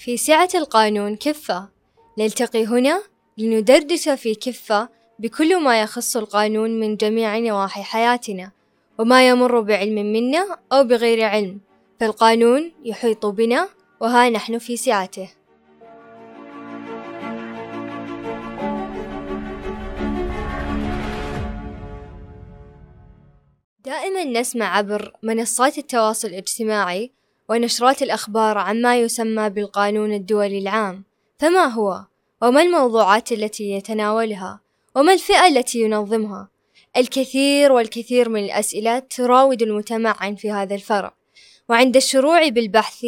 في سعة القانون كفة. نلتقي هنا لندردش في كفة بكل ما يخص القانون من جميع نواحي حياتنا وما يمر بعلم منا أو بغير علم فالقانون يحيط بنا وها نحن في سعته. دائما نسمع عبر منصات التواصل الاجتماعي ونشرات الأخبار عما يسمى بالقانون الدولي العام. فما هو؟ وما الموضوعات التي يتناولها؟ وما الفئة التي ينظمها؟ الكثير والكثير من الأسئلة تراود المتمعن في هذا الفرع. وعند الشروع بالبحث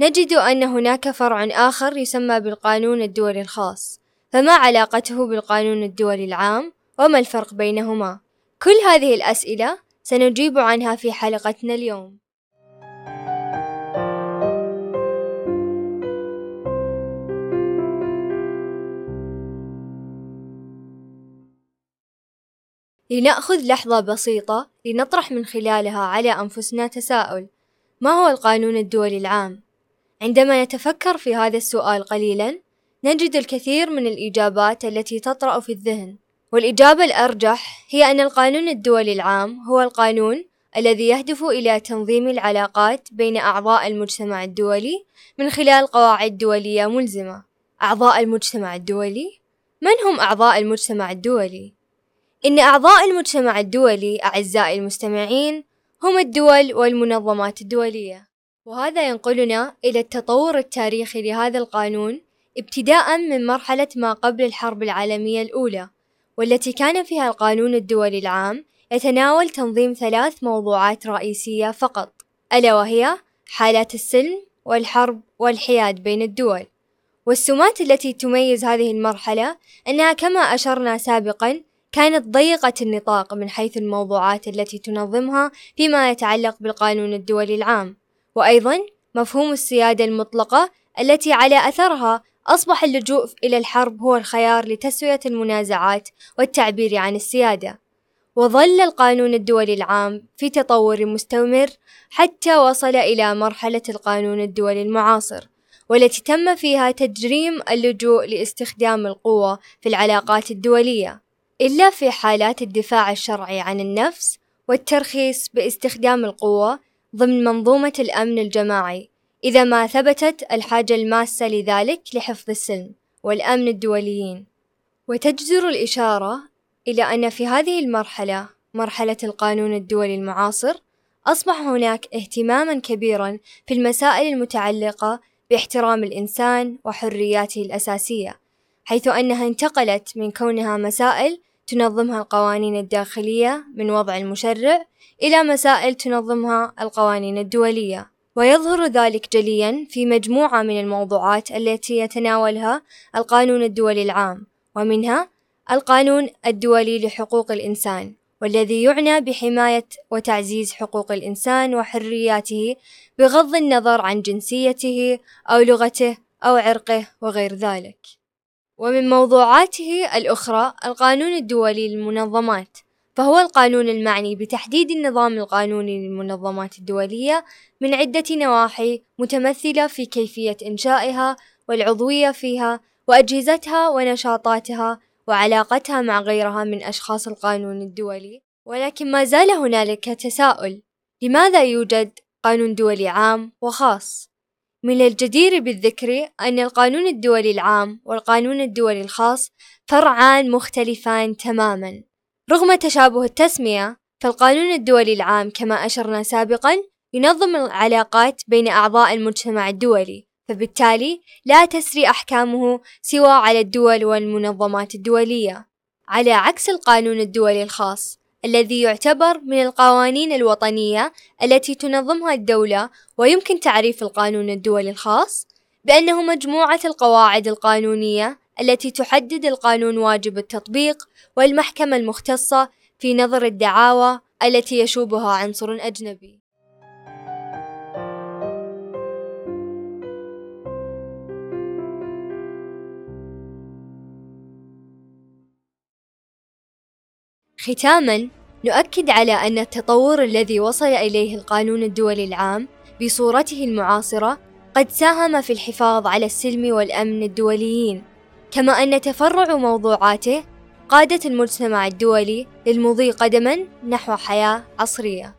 نجد أن هناك فرع آخر يسمى بالقانون الدولي الخاص. فما علاقته بالقانون الدولي العام؟ وما الفرق بينهما؟ كل هذه الأسئلة سنجيب عنها في حلقتنا اليوم. لنأخذ لحظة بسيطة لنطرح من خلالها على أنفسنا تساؤل ما هو القانون الدولي العام؟ عندما نتفكر في هذا السؤال قليلا نجد الكثير من الإجابات التي تطرأ في الذهن والإجابة الأرجح هي أن القانون الدولي العام هو القانون الذي يهدف إلى تنظيم العلاقات بين أعضاء المجتمع الدولي من خلال قواعد دولية ملزمة. أعضاء المجتمع الدولي؟ من هم أعضاء المجتمع الدولي؟ إن أعضاء المجتمع الدولي أعزائي المستمعين هم الدول والمنظمات الدولية، وهذا ينقلنا إلى التطور التاريخي لهذا القانون ابتداء من مرحلة ما قبل الحرب العالمية الأولى، والتي كان فيها القانون الدولي العام يتناول تنظيم ثلاث موضوعات رئيسية فقط، ألا وهي حالات السلم والحرب والحياد بين الدول. والسمات التي تميز هذه المرحلة أنها كما أشرنا سابقا كانت ضيقة النطاق من حيث الموضوعات التي تنظمها فيما يتعلق بالقانون الدولي العام، وأيضا مفهوم السيادة المطلقة التي على أثرها أصبح اللجوء إلى الحرب هو الخيار لتسوية المنازعات والتعبير عن السيادة. وظل القانون الدولي العام في تطور مستمر حتى وصل إلى مرحلة القانون الدولي المعاصر، والتي تم فيها تجريم اللجوء لاستخدام القوة في العلاقات الدولية. إلا في حالات الدفاع الشرعي عن النفس والترخيص باستخدام القوة ضمن منظومة الأمن الجماعي إذا ما ثبتت الحاجة الماسة لذلك لحفظ السلم والأمن الدوليين. وتجدر الإشارة إلى أن في هذه المرحلة مرحلة القانون الدولي المعاصر أصبح هناك اهتماما كبيرا في المسائل المتعلقة باحترام الإنسان وحرياته الأساسية حيث أنها انتقلت من كونها مسائل تنظمها القوانين الداخلية من وضع المشرع إلى مسائل تنظمها القوانين الدولية. ويظهر ذلك جليا في مجموعة من الموضوعات التي يتناولها القانون الدولي العام ومنها القانون الدولي لحقوق الإنسان والذي يعنى بحماية وتعزيز حقوق الإنسان وحرياته بغض النظر عن جنسيته أو لغته أو عرقه وغير ذلك. ومن موضوعاته الأخرى القانون الدولي للمنظمات فهو القانون المعني بتحديد النظام القانوني للمنظمات الدولية من عدة نواحي متمثلة في كيفية إنشائها والعضوية فيها وأجهزتها ونشاطاتها وعلاقتها مع غيرها من أشخاص القانون الدولي. ولكن ما زال هنالك تساؤل لماذا يوجد قانون دولي عام وخاص؟ من الجدير بالذكر أن القانون الدولي العام والقانون الدولي الخاص فرعان مختلفان تماما. رغم تشابه التسمية فالقانون الدولي العام كما أشرنا سابقا ينظم العلاقات بين أعضاء المجتمع الدولي فبالتالي لا تسري أحكامه سوى على الدول والمنظمات الدولية. على عكس القانون الدولي الخاص الذي يعتبر من القوانين الوطنية التي تنظمها الدولة ويمكن تعريف القانون الدولي الخاص بأنه مجموعة القواعد القانونية التي تحدد القانون واجب التطبيق والمحكمة المختصة في نظر الدعاوى التي يشوبها عنصر أجنبي. ختاما نؤكد على أن التطور الذي وصل إليه القانون الدولي العام بصورته المعاصرة قد ساهم في الحفاظ على السلم والأمن الدوليين كما أن تفرع موضوعاته قادت المجتمع الدولي للمضي قدما نحو حياة عصرية.